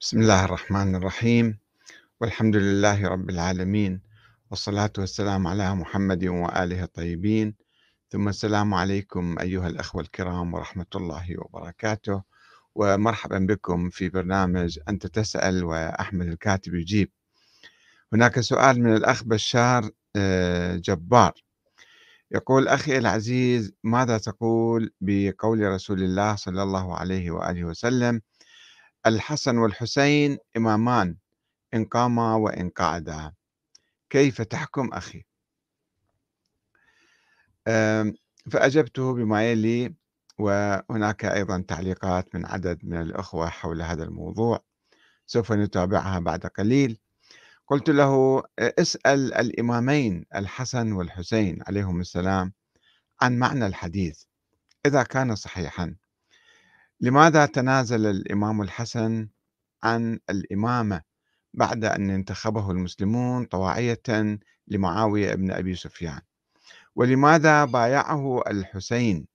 بسم الله الرحمن الرحيم. والحمد لله رب العالمين. والصلاة والسلام على محمد وآله الطيبين. ثم السلام عليكم أيها الأخوة الكرام ورحمة الله وبركاته. ومرحبا بكم في برنامج أنت تسأل وأحمد الكاتب يجيب. هناك سؤال من الأخ بشار آه، جبار. يقول أخي العزيز ماذا تقول بقول رسول الله صلى الله عليه وآله وسلم الحسن والحسين إمامان إن قاما وإن قعدا. كيف تحكم أخي؟ فأجبته بما يلي وهناك أيضا تعليقات من عدد من الأخوة حول هذا الموضوع. سوف نتابعها بعد قليل. قلت له اسأل الإمامين الحسن والحسين عليهم السلام عن معنى الحديث إذا كان صحيحا. لماذا تنازل الإمام الحسن عن الإمامة بعد أن انتخبه المسلمون طواعية لمعاوية بن أبي سفيان؟ ولماذا بايعه الحسين؟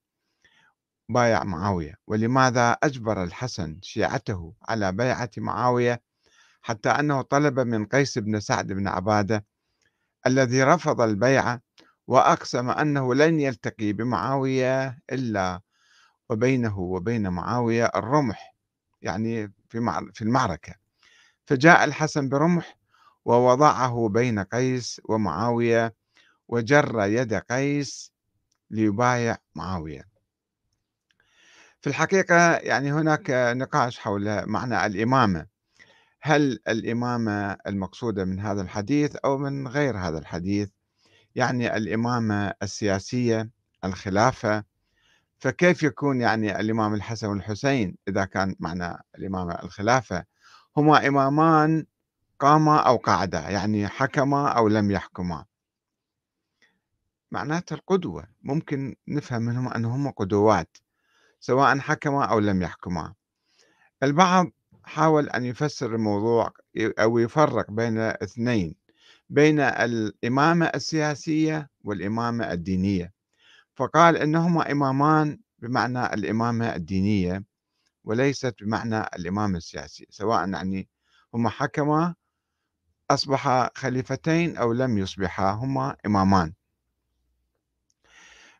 بايع معاوية. ولماذا أجبر الحسن شيعته على بيعة معاوية حتى أنه طلب من قيس بن سعد بن عبادة الذي رفض البيعة وأقسم أنه لن يلتقي بمعاوية إلا وبينه وبين معاوية الرمح يعني في في المعركة. فجاء الحسن برمح ووضعه بين قيس ومعاوية وجر يد قيس ليبايع معاوية. في الحقيقة يعني هناك نقاش حول معنى الإمامة. هل الإمامة المقصودة من هذا الحديث أو من غير هذا الحديث؟ يعني الإمامة السياسية الخلافة فكيف يكون يعني الإمام الحسن والحسين إذا كان معنى الإمامة الخلافة؟ هما إمامان قاما أو قعدا يعني حكما أو لم يحكما. معناته القدوة ممكن نفهم منهم أنهم قدوات سواء حكما أو لم يحكما. البعض حاول أن يفسر الموضوع أو يفرق بين اثنين بين الإمامة السياسية والإمامة الدينية. فقال إنهما إمامان بمعنى الإمامة الدينية وليست بمعنى الإمامة السياسية سواء يعني هما حكما أصبحا خليفتين أو لم يصبحا هما إمامان.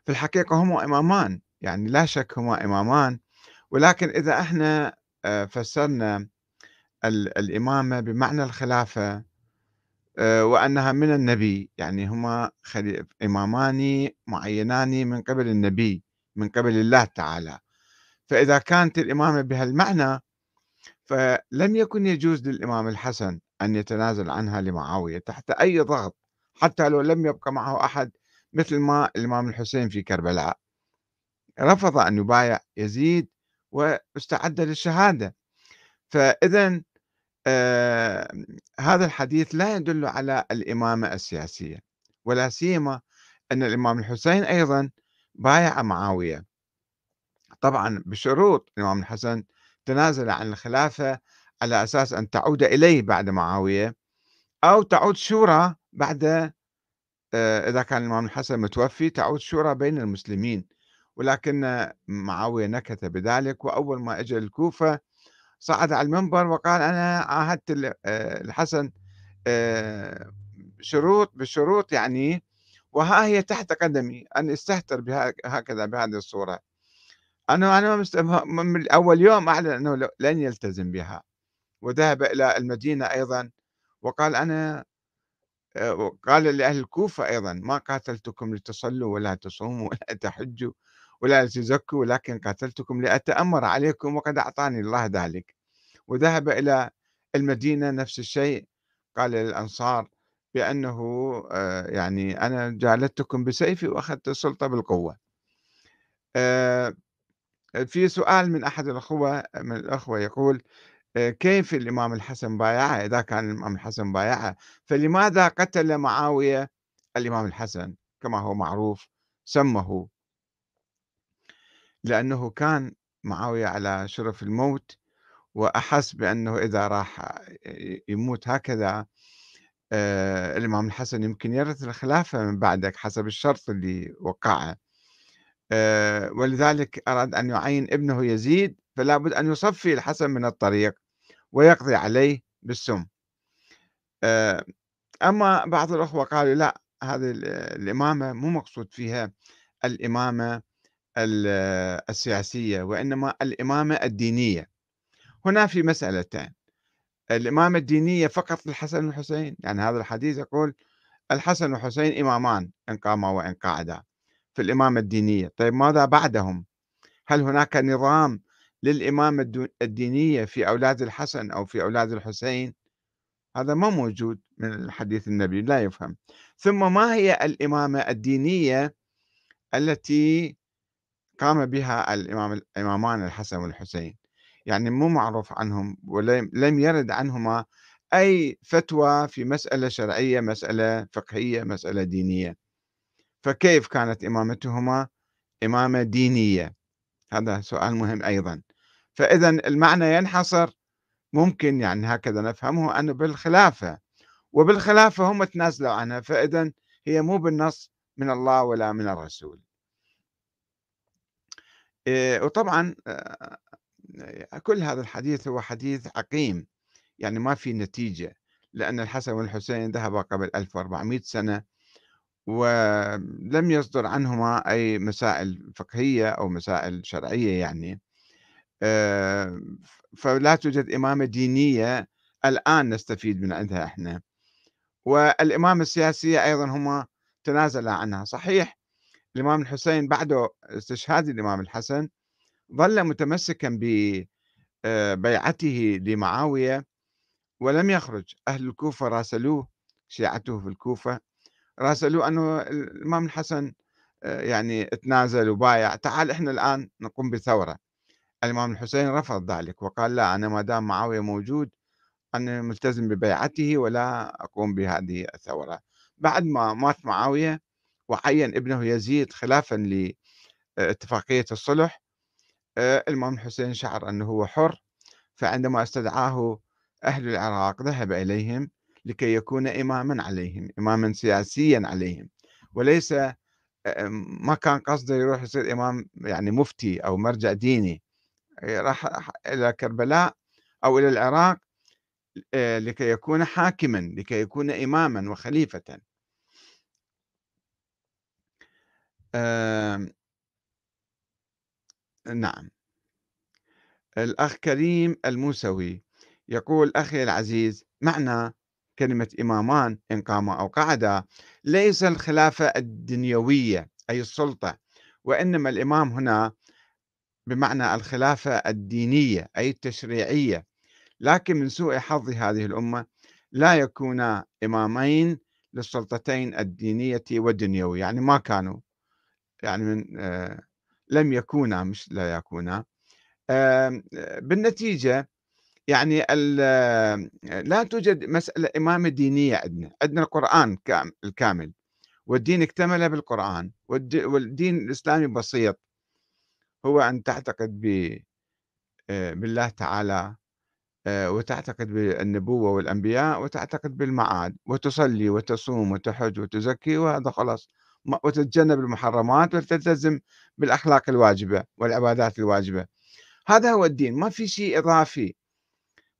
في الحقيقة هما إمامان يعني لا شك هما إمامان ولكن إذا إحنا آه، فسرنا الإمامة بمعنى الخلافة آه، وأنها من النبي. يعني هما إمامان معينان من قبل النبي من قبل الله تعالى. فإذا كانت الإمامة بهالمعنى فلم يكن يجوز للإمام الحسن أن يتنازل عنها لمعاوية تحت أي ضغط حتى لو لم يبقى معه أحد مثل ما الإمام الحسين في كربلاء. رفض أن يبايع يزيد واستعد للشهادة. فإذا هذا الحديث لا يدل على الإمامة السياسية ولا سيما أن الإمام الحسين أيضا بايع معاوية. طبعا بشروط الإمام الحسن تنازل عن الخلافة على أساس أن تعود إليه بعد معاوية أو تعود شورى بعد آه، إذا كان الإمام الحسن متوفي تعود شورى بين المسلمين. ولكن معاوية نكث بذلك وأول ما أجى الكوفة صعد على المنبر وقال أنا عاهدت آه، الحسن آه، شروط بشروط يعني وها هي تحت قدمي أن استهتر بها هكذا بهذه الصورة. أنا أنا من أول يوم أعلن أنه لن يلتزم بها وذهب إلى المدينة أيضا وقال أنا آه، قال لأهل الكوفة أيضا ما قاتلتكم لتصلوا ولا تصوموا ولا تحجوا ولا تزكوا ولكن قاتلتكم لأتأمر عليكم وقد أعطاني الله ذلك. وذهب إلى المدينة نفس الشيء. قال للأنصار بأنه آه، يعني أنا جالدتكم بسيفي وأخذت السلطة بالقوة. آه، في سؤال من أحد الأخوة من الأخوة يقول آه، كيف الإمام الحسن بايعه؟ إذا كان الإمام الحسن بايعه فلماذا قتل معاوية الإمام الحسن؟ كما هو معروف سمه. لأنه كان معاوية على شرف الموت وأحس بأنه إذا راح يموت هكذا آه الإمام الحسن يمكن يرث الخلافة من بعدك حسب الشرط اللي وقعه. آه ولذلك أراد أن يعين ابنه يزيد فلا بد أن يصفي الحسن من الطريق ويقضي عليه بالسم. آه، أما بعض الأخوة قالوا لا هذه الإمامة مو مقصود فيها الإمامة السياسية وإنما الإمامة الدينية. هنا في مسألتين الإمامة الدينية فقط للحسن والحسين يعني هذا الحديث يقول الحسن والحسين إمامان إن قاما وإن قعدا في الإمامة الدينية. طيب ماذا بعدهم؟ هل هناك نظام للإمامة الدينية في أولاد الحسن أو في أولاد الحسين؟ هذا ما موجود من الحديث النبي لا يفهم. ثم ما هي الإمامة الدينية التي قام بها الإمام الإمامان الحسن والحسين؟ يعني مو معروف عنهم ولم يرد عنهما أي فتوى في مسألة شرعية مسألة فقهية مسألة دينية. فكيف كانت إمامتهما؟ إمامة دينية. هذا سؤال مهم أيضا. فإذا المعنى ينحصر. ممكن يعني هكذا نفهمه أنه بالخلافة. وبالخلافة هم تنازلوا عنها. فإذا هي مو بالنص من الله ولا من الرسول. إيه، وطبعا آه، كل هذا الحديث هو حديث عقيم يعني ما في نتيجة لأن الحسن والحسين ذهبا قبل 1400 سنة ولم يصدر عنهما أي مسائل فقهية أو مسائل شرعية يعني. آه، فلا توجد إمامة دينية الآن نستفيد من عندها إحنا. والإمامة السياسية أيضا هما تنازلا عنها. صحيح الإمام الحسين بعد استشهاد الإمام الحسن ظل متمسكا ببيعته لمعاوية ولم يخرج. أهل الكوفة راسلوه شيعته في الكوفة راسلوه أنه الإمام الحسن يعني تنازل وبايع. تعال إحنا الآن نقوم بثورة. الإمام الحسين رفض ذلك وقال لا أنا ما دام معاوية موجود أنا ملتزم ببيعته ولا أقوم بهذه الثورة. بعد ما مات معاوية وعين ابنه يزيد خلافا لاتفاقية الصلح آه، الإمام الحسين شعر أنه هو حر فعندما استدعاه أهل العراق ذهب إليهم لكي يكون إماما عليهم إماما سياسيا عليهم. وليس آه، ما كان قصده يروح يصير إمام يعني مفتي أو مرجع ديني. راح إلى كربلاء أو إلى العراق آه، لكي يكون حاكما لكي يكون إماما وخليفة. نعم. الأخ كريم الموسوي يقول أخي العزيز معنى كلمة إمامان إن قام أو قعدا ليس الخلافة الدنيوية أي السلطة وإنما الإمام هنا بمعنى الخلافة الدينية أي التشريعية لكن من سوء حظ هذه الأمة لا يكون إمامين للسلطتين الدينية والدنيوية. يعني ما كانوا يعني من آه لم يكونا مش لا يكونا. بالنتيجة يعني لا توجد مسألة إمامة دينية عندنا عندنا القرآن الكامل والدين اكتمل بالقرآن والدين الإسلامي بسيط. هو أن تعتقد آه، بالله تعالى آه، وتعتقد بالنبوة والأنبياء وتعتقد بالمعاد وتصلي وتصوم وتحج وتزكي وهذا خلاص. وتتجنب المحرمات وتلتزم بالأخلاق الواجبة والعبادات الواجبة. هذا هو الدين ما في شيء إضافي.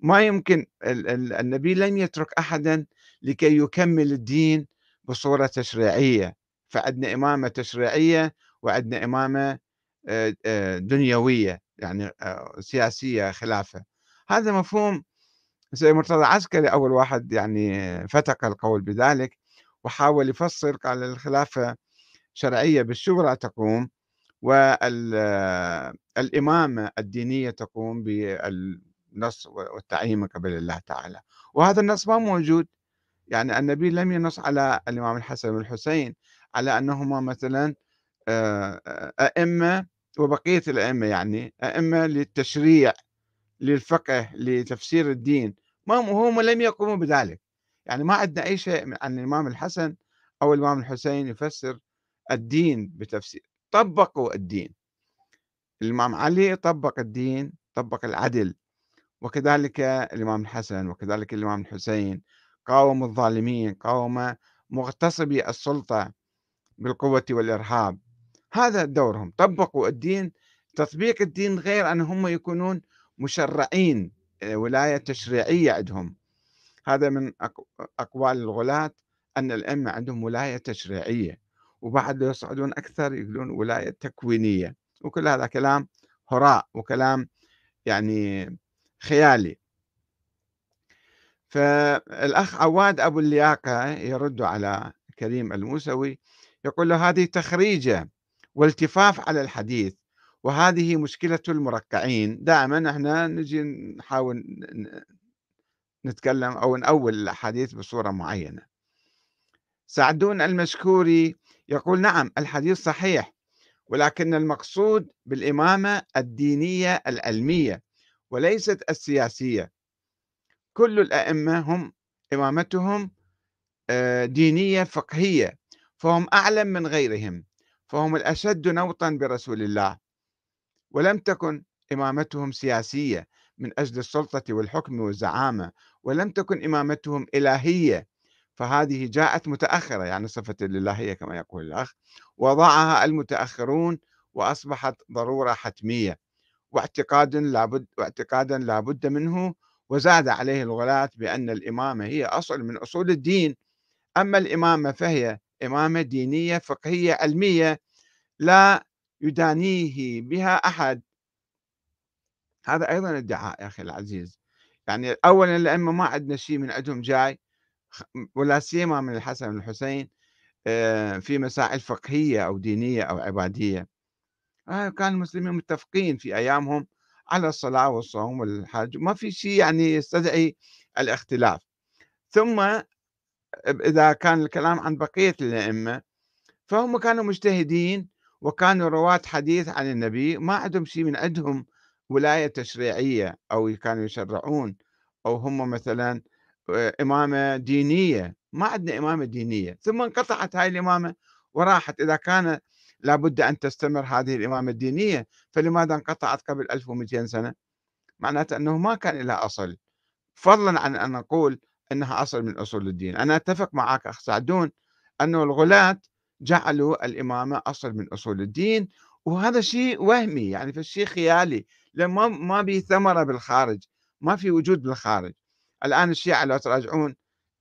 ما يمكن النبي لم يترك أحدا لكي يكمل الدين بصورة تشريعية. فعندنا إمامة تشريعية وعندنا إمامة آه، آه، دنيوية يعني آه، سياسية خلافة. هذا مفهوم سيد مرتضى عسكري أول واحد يعني فتق القول بذلك. وحاول يفسر قال الخلافة شرعية بالشورى تقوم والإمامة الدينية تقوم بالنص والتعيين قبل الله تعالى. وهذا النص ما موجود. يعني النبي لم ينص على الإمام الحسن والحسين على أنهما مثلا أئمة وبقية الأئمة يعني أئمة للتشريع للفقه لتفسير الدين. ما هم لم يقوموا بذلك. يعني ما عندنا أي شيء عن الإمام الحسن أو الإمام الحسين يفسر الدين بتفسير طبقوا الدين. الإمام علي طبق الدين طبق العدل وكذلك الإمام الحسن وكذلك الإمام الحسين قاوموا الظالمين قاوم مغتصبي السلطة بالقوة والإرهاب. هذا دورهم. طبقوا الدين. تطبيق الدين غير أن هم يكونون مشرعين ولاية تشريعية عندهم. هذا من أقوال الغلاة أن الأئمة عندهم ولاية تشريعية وبعد يصعدون أكثر يقولون ولاية تكوينية وكل هذا كلام هراء وكلام يعني خيالي. فالأخ عواد أبو اللياقة يرد على كريم الموسوي يقول له هذه تخريجة والتفاف على الحديث وهذه مشكلة المركعين. دائما إحنا نجي نحاول نتكلم أو نأول الأحاديث بصورة معينة. سعدون المشكوري يقول نعم الحديث صحيح ولكن المقصود بالإمامة الدينية العلمية وليست السياسية. كل الأئمة هم إمامتهم آه، دينية فقهية فهم أعلم من غيرهم فهم الأشد نوطا برسول الله ولم تكن إمامتهم سياسية. من أجل السلطة والحكم والزعامة ولم تكن إمامتهم إلهية. فهذه جاءت متأخرة يعني صفة الإلهية كما يقول الأخ وضعها المتأخرون وأصبحت ضرورة حتمية. واعتقاد لابد واعتقادا لابد منه وزاد عليه الغلاة بأن الإمامة هي أصل من أصول الدين. أما الإمامة فهي إمامة دينية فقهية علمية لا يدانيه بها أحد. هذا أيضا ادعاء يا أخي العزيز. يعني أولا الأئمة ما عندنا شيء من عندهم جاي ولا سيما من الحسن والحسين آه، في مسائل فقهية أو دينية أو عبادية. آه، كان المسلمين متفقين في أيامهم على الصلاة والصوم والحج ما في شيء يعني يستدعي الاختلاف. ثم إذا كان الكلام عن بقية الأئمة فهم كانوا مجتهدين وكانوا رواة حديث عن النبي ما عندهم شيء من عندهم ولاية تشريعية أو كانوا يشرعون أو هم مثلا آه، إمامة دينية. ما عندنا إمامة دينية. ثم انقطعت هاي الإمامة وراحت. إذا كان لابد أن تستمر هذه الإمامة الدينية فلماذا انقطعت قبل 1200 سنة؟ معناته أنه ما كان لها أصل. فضلا عن أن نقول أنها أصل من أصول الدين. أنا أتفق معك أخ سعدون أنه الغلاة جعلوا الإمامة أصل من أصول الدين وهذا شيء وهمي. يعني في شيء خيالي. لما ما في ثمرة بالخارج ما في وجود بالخارج. الآن الشيعة لو تراجعون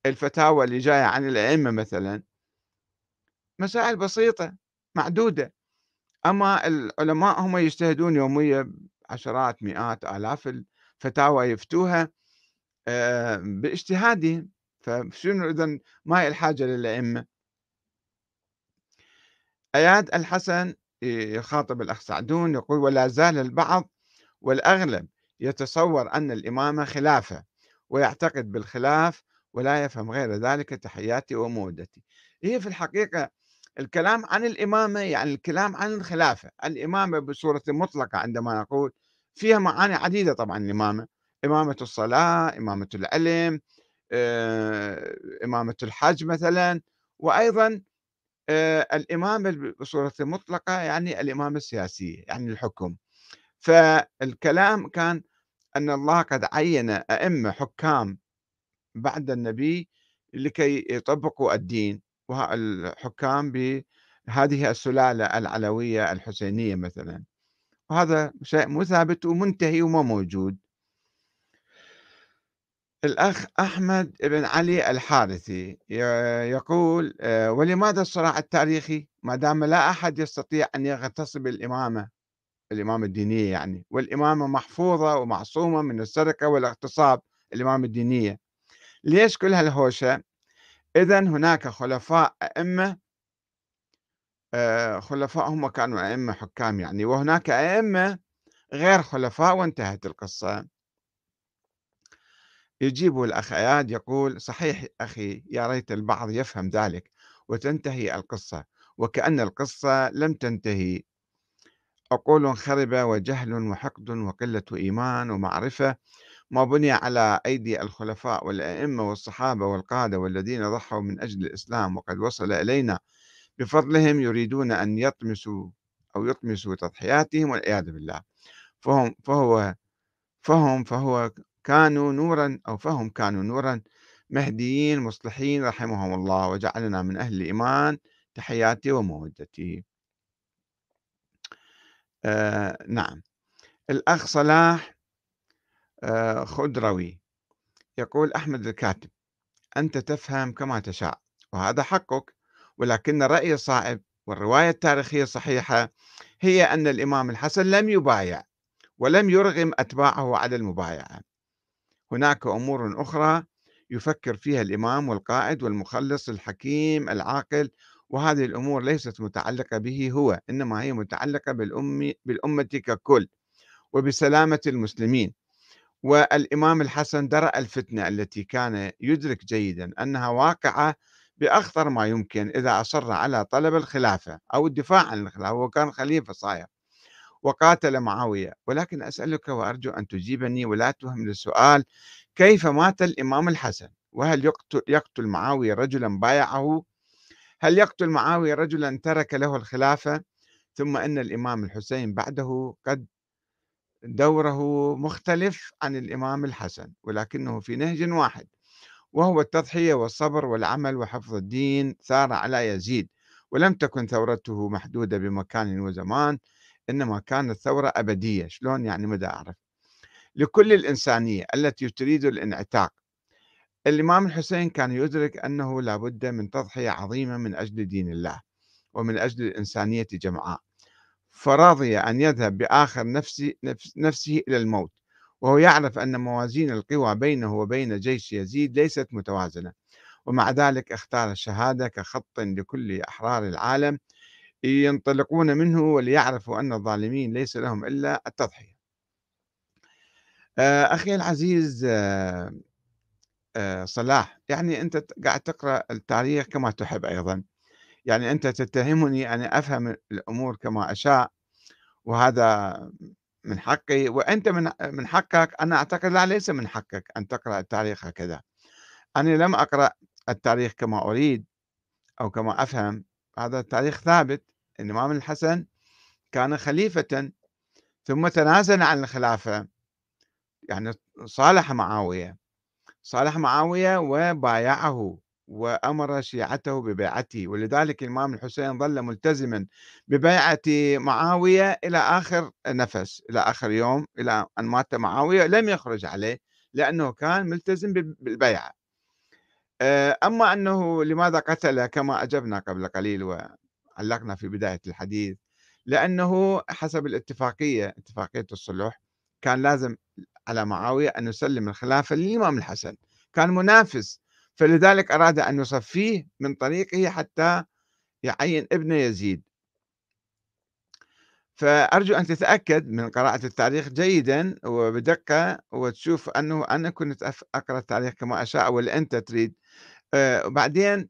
الفتاوى اللي جاية عن الأئمة مثلا مسائل بسيطة معدودة. أما العلماء هم يجتهدون يوميا عشرات مئات آلاف الفتاوى يفتوها آه، باجتهادهم. فشنو إذا ما هي الحاجة للأئمة؟ أياد الحسن يخاطب الأخ سعدون يقول ولا زال البعض والأغلب يتصور أن الإمامة خلافة ويعتقد بالخلاف ولا يفهم غير ذلك تحياتي ومودتي. هي في الحقيقة الكلام عن الإمامة يعني الكلام عن الخلافة. الإمامة بصورة مطلقة عندما نقول فيها معاني عديدة طبعا الإمامة إمامة الصلاة إمامة العلم آه، إمامة الحج مثلا وأيضا آه، الإمامة بصورة مطلقة يعني الإمامة السياسية يعني الحكم. فالكلام كان أن الله قد عين أئمة حكام بعد النبي لكي يطبقوا الدين الحكام بهذه السلالة العلوية الحسينية مثلا. وهذا شيء مو ثابت ومنتهي وما موجود. الأخ أحمد بن علي الحارثي يقول آه، ولماذا الصراع التاريخي؟ ما دام لا أحد يستطيع أن يغتصب الإمامة الإمامة الدينية يعني والإمامة محفوظة ومعصومة من السرقة والاغتصاب الإمامة الدينية. ليش كل هالهوشة؟ إذا هناك خلفاء أئمة آه، خلفاء هم كانوا أئمة حكام يعني وهناك أئمة غير خلفاء وانتهت القصة. يجيب الأخ أياد يقول صحيح أخي يا ريت البعض يفهم ذلك وتنتهي القصة. وكأن القصة لم تنتهي. عقول خربة وجهل وحقد وقلة إيمان ومعرفة ما بني على أيدي الخلفاء والأئمة والصحابة والقادة والذين ضحوا من أجل الإسلام وقد وصل إلينا بفضلهم يريدون أن يطمسوا أو يطمسوا تضحياتهم والعياذ بالله. فهم فهو فهم فهو كانوا نورا أو فهم كانوا نورا مهديين مصلحين رحمهم الله وجعلنا من أهل الإيمان تحياتي ومودتي. آه نعم الأخ صلاح آآ خضروي يقول أحمد الكاتب: "أنت تفهم كما تشاء، وهذا حقك، ولكن الرأي الصائب والرواية التاريخية الصحيحة هي أن الإمام الحسن لم يبايع، ولم يرغم أتباعه على المبايعة. هناك أمور أخرى يفكر فيها الإمام والقائد والمخلص الحكيم العاقل، وهذه الأمور ليست متعلقة به هو، إنما هي متعلقة بالأم بالأمة ككل، وبسلامة المسلمين." والإمام الحسن درأ الفتنة التي كان يدرك جيدا أنها واقعة بأخطر ما يمكن إذا أصر على طلب الخلافة أو الدفاع عن الخلافة هو كان خليفة صاير وقاتل معاوية. ولكن أسألك وأرجو أن تجيبني ولا تهم السؤال كيف مات الإمام الحسن؟ وهل يقتل, يقتل معاوية رجلا بايعه؟ هل يقتل معاوية رجلا ترك له الخلافة ثم أن الإمام الحسين بعده قد دوره مختلف عن الإمام الحسن ولكنه في نهج واحد وهو التضحية والصبر والعمل وحفظ الدين ثار على يزيد ولم تكن ثورته محدودة بمكان وزمان إنما كانت ثورة أبدية. شلون يعني ماذا أعرف؟ لكل الإنسانية التي تريد الانعتاق الإمام الحسين كان يدرك أنه لابد من تضحية عظيمة من أجل دين الله ومن أجل الإنسانية جمعاء. فرضي أن يذهب بآخر نفسه, نفسه إلى الموت وهو يعرف أن موازين القوى بينه وبين جيش يزيد ليست متوازنة ومع ذلك اختار الشهادة كخط لكل أحرار العالم ينطلقون منه وليعرفوا أن الظالمين ليس لهم إلا التضحية. آه، أخي العزيز آه، صلاح. يعني أنت قاعد تقرأ التاريخ كما تحب أيضا. يعني أنت تتهمني أن أفهم الأمور كما أشاء وهذا من حقي وأنت من من حقك. أنا أعتقد لا ليس من حقك أن تقرأ التاريخ هكذا. أنا لم أقرأ التاريخ كما أريد أو كما أفهم. هذا التاريخ ثابت. الإمام الحسن كان خليفة ثم تنازل عن الخلافة. يعني صالح معاوية. صالح معاوية وبايعه وأمر شيعته ببيعته ولذلك الإمام الحسين ظل ملتزما ببيعة معاوية إلى آخر نفس إلى آخر يوم إلى أن مات معاوية لم يخرج عليه لأنه كان ملتزم بالبيعة. آه، أما أنه لماذا قتل كما أجبنا قبل قليل وعلقنا في بداية الحديث لأنه حسب الاتفاقية اتفاقية الصلح كان لازم على معاوية أن يسلم الخلافة للإمام الحسن كان منافس. فلذلك أراد أن يصفيه من طريقه حتى يعين ابن يزيد. فأرجو أن تتأكد من قراءة التاريخ جيدا وبدقة وتشوف أنه أنا كنت أقرأ التاريخ كما أشاء ولا أنت تريد. آه، وبعدين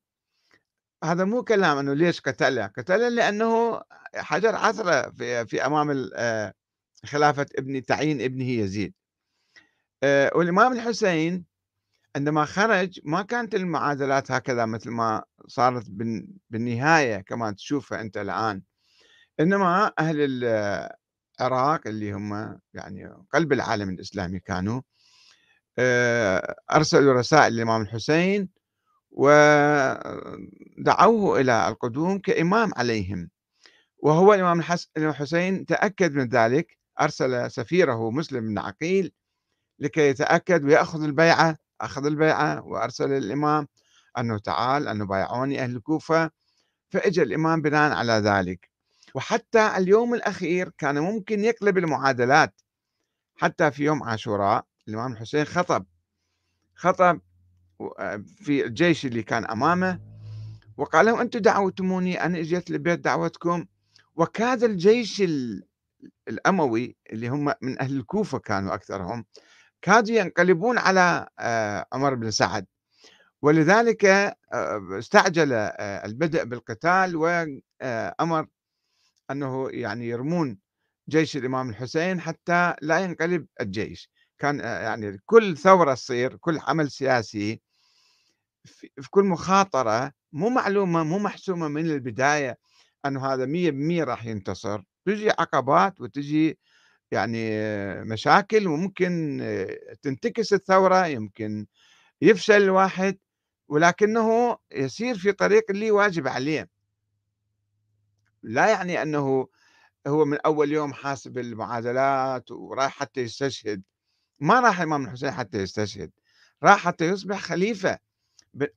هذا مو كلام أنه ليش قتله؟ قتله لأنه حجر عثرة في, في أمام آه، خلافة ابن تعيين ابنه يزيد. والإمام الحسين عندما خرج ما كانت المعادلات هكذا مثل ما صارت بالنهاية كما تشوفها أنت الآن. إنما أهل العراق اللي هم يعني قلب العالم الإسلامي كانوا آه، أرسلوا رسائل للإمام الحسين ودعوه إلى القدوم كإمام عليهم. وهو الإمام الحسين تأكد من ذلك أرسل سفيره مسلم بن عقيل لكي يتأكد ويأخذ البيعة أخذ البيعة وأرسل الإمام أنه تعال أنه بايعوني أهل الكوفة فإجى الإمام بناء على ذلك. وحتى اليوم الأخير كان ممكن يقلب المعادلات. حتى في يوم عاشوراء الإمام الحسين خطب. خطب في الجيش اللي كان أمامه. وقال لهم أنتم دعوتموني أنا إجيت لبيت دعوتكم. وكاد الجيش الأموي اللي هم من أهل الكوفة كانوا أكثرهم كادوا ينقلبون على آه، عمر بن سعد. ولذلك آه، استعجل آه، البدء بالقتال وأمر أنه يعني يرمون جيش الإمام الحسين حتى لا ينقلب الجيش. كان يعني كل ثورة تصير كل عمل سياسي في كل مخاطرة مو معلومة مو محسومة من البداية أنه هذا مية بمية راح ينتصر. تجي عقبات وتجي يعني مشاكل وممكن تنتكس الثورة يمكن يفشل الواحد ولكنه يسير في طريق اللي واجب عليه. لا يعني أنه هو من أول يوم حاسب المعادلات ورايح حتى يستشهد. ما راح الإمام الحسين حتى يستشهد. راح حتى يصبح خليفة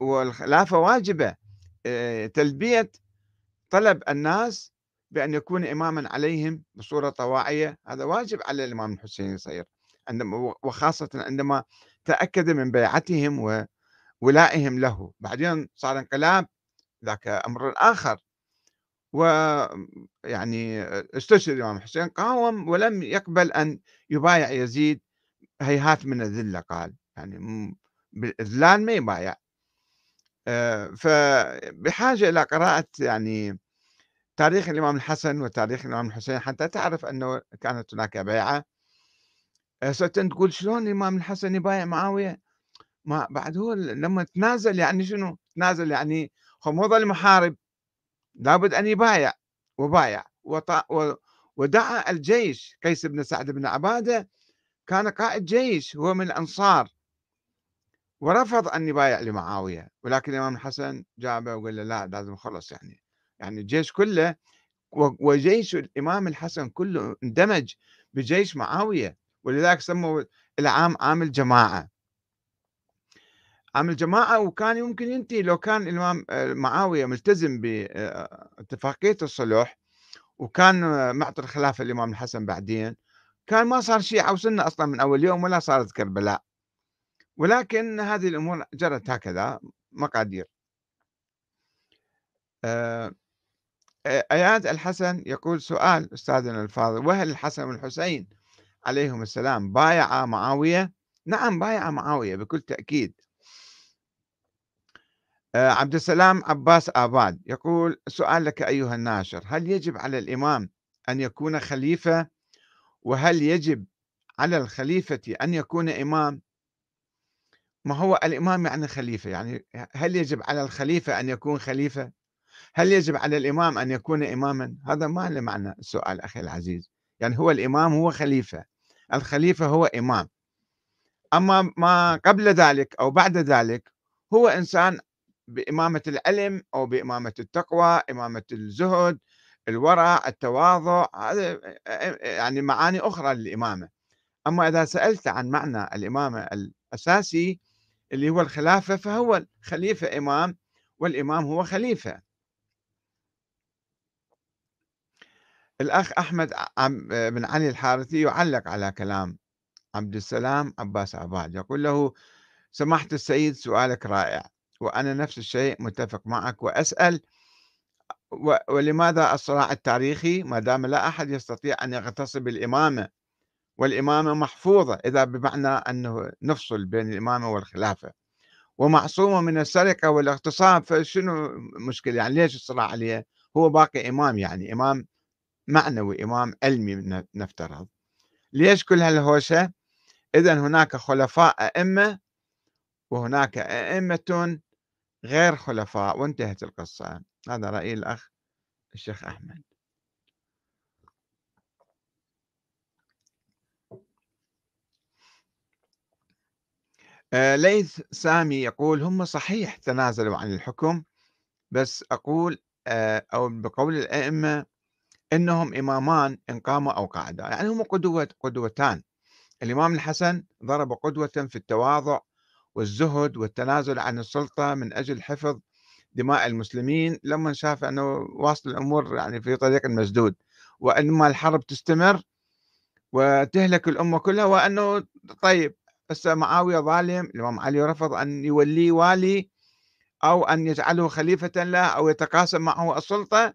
والخلافة واجبة. آه، تلبية طلب الناس بأن يكون إماما عليهم بصورة طواعية هذا واجب على الإمام الحسين يصير عندما وخاصة عندما تأكد من بيعتهم وولائهم له. بعدين صار انقلاب ذاك أمر آخر. ويعني استشهد الإمام الحسين قاوم ولم يقبل أن يبايع يزيد هيهات من الذلة قال. يعني بالإذلال ما يبايع. آه، فبحاجة إلى قراءة يعني تاريخ الإمام الحسن وتاريخ الإمام الحسين حتى تعرف أنه كانت هناك بيعة. هسه تقول شلون الإمام الحسن يبايع معاوية؟ ما بعد هو لما تنازل يعني شنو؟ تنازل يعني هو مو ظل محارب. لابد أن يبايع. وبايع. ودعا الجيش. قيس بن سعد بن عبادة كان قائد جيش. هو من الأنصار. ورفض أن يبايع لمعاوية. ولكن الإمام الحسن جابه وقال له لا لازم خلص يعني. يعني الجيش كله وجيش الإمام الحسن كله اندمج بجيش معاوية ولذلك سموا العام عام الجماعة. عام الجماعة وكان يمكن ينتهي لو كان الإمام آه، معاوية ملتزم باتفاقية الصلح وكان معطي الخلافة الإمام الحسن بعدين كان ما صار شيعة وسنة أصلا من أول يوم ولا صارت كربلاء. ولكن هذه الأمور جرت هكذا مقادير. آه، أياد الحسن يقول سؤال أستاذنا الفاضل وهل الحسن والحسين عليهم السلام بايع معاوية؟ نعم بايع معاوية بكل تأكيد. آه، عبد السلام عباس آباد يقول سؤال لك أيها الناشر هل يجب على الإمام أن يكون خليفة؟ وهل يجب على الخليفة أن يكون إمام؟ ما هو الإمام يعني خليفة؟ يعني هل يجب على الخليفة أن يكون خليفة؟ هل يجب على الإمام أن يكون إماما؟ هذا ما له معنى السؤال أخي العزيز. يعني هو الإمام هو خليفة الخليفة هو إمام. أما ما قبل ذلك أو بعد ذلك هو إنسان بإمامة العلم أو بإمامة التقوى إمامة الزهد الورع التواضع هذا يعني معاني أخرى للإمامة. أما إذا سألت عن معنى الإمامة الأساسي اللي هو الخلافة فهو الخليفة إمام والإمام هو خليفة. الأخ أحمد بن علي الحارثي يعلق على كلام عبد السلام عباس عباد يقول له سمحت السيد سؤالك رائع وأنا نفس الشيء متفق معك وأسأل ولماذا الصراع التاريخي؟ ما دام لا أحد يستطيع أن يغتصب الإمامة والإمامة محفوظة إذا بمعنى أنه نفصل بين الإمامة والخلافة ومعصومة من السرقة والاغتصاب فشنو مشكلة يعني ليش الصراع عليه هو باقي إمام؟ يعني إمام معنوي إمام علمي نفترض. ليش كل هالهوشة؟ إذا هناك خلفاء أئمة وهناك أئمة غير خلفاء وانتهت القصة. هذا رأي الأخ الشيخ أحمد. آه، ليث سامي يقول هم صحيح تنازلوا عن الحكم بس أقول آه، أو بقول الأئمة إنهم إمامان إن قاموا أو قعدا يعني هم قدوة قدوتان. الإمام الحسن ضرب قدوة في التواضع والزهد والتنازل عن السلطة من أجل حفظ دماء المسلمين لما شاف أنه واصل الأمور يعني في طريق مسدود. وإنما الحرب تستمر وتهلك الأمة كلها وأنه طيب هسه معاوية ظالم الإمام علي رفض أن يوليه والي أو أن يجعله خليفة له أو يتقاسم معه السلطة.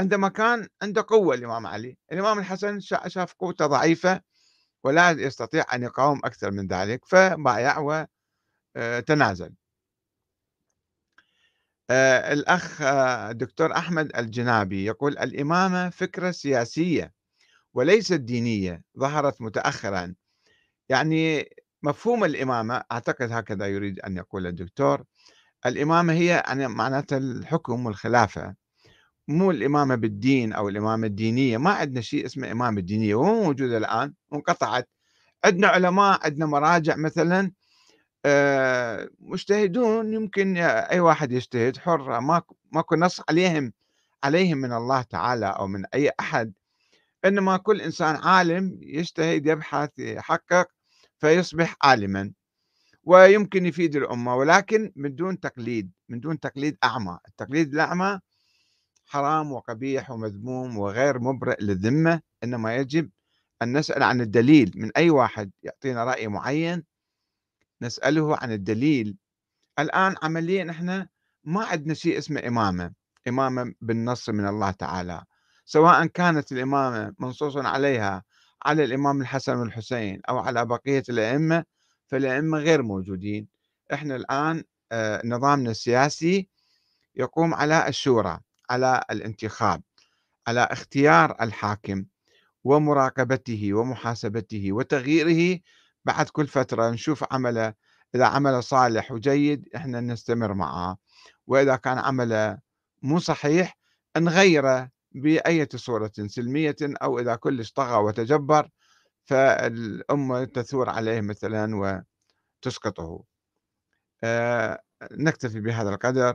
عندما كان عنده قوة الإمام علي. الإمام الحسن شاف قوته ضعيفة ولا يستطيع أن يقاوم أكثر من ذلك فبايع وتنازل آه، الأخ الدكتور آه، أحمد الجنابي يقول الإمامة فكرة سياسية وليست دينية ظهرت متأخرا. يعني مفهوم الإمامة أعتقد هكذا يريد أن يقول الدكتور الإمامة هي معناتها الحكم والخلافة. مو الإمامة بالدين أو الإمامة الدينية ما عندنا شيء اسمه إمامة دينية ومو موجودة الآن وانقطعت. عندنا علماء عندنا مراجع مثلا آه، مجتهدون يمكن أي واحد يجتهد حر ماكو ماكو نص عليهم عليهم من الله تعالى أو من أي أحد. إنما كل إنسان عالم يجتهد يبحث يحقق فيصبح عالما ويمكن يفيد الأمة ولكن من دون تقليد من دون تقليد أعمى. التقليد الأعمى حرام وقبيح ومذموم وغير مبرئ للذمة إنما يجب أن نسأل عن الدليل من أي واحد يعطينا رأي معين نسأله عن الدليل. الآن عمليا إحنا ما عندنا شيء اسمه إمامة إمامة بالنص من الله تعالى. سواء كانت الإمامة منصوص عليها على الإمام الحسن والحسين أو على بقية الأئمة فالأئمة غير موجودين. إحنا الآن آه، نظامنا السياسي يقوم على الشورى. على الانتخاب على اختيار الحاكم ومراقبته ومحاسبته وتغييره بعد كل فترة. نشوف عمله إذا عمله صالح وجيد إحنا نستمر معه وإذا كان عمله مو صحيح نغيره بأية صورة سلمية أو إذا كلش طغى وتجبر فالأمة تثور عليه مثلا وتسقطه. أه نكتفي بهذا القدر.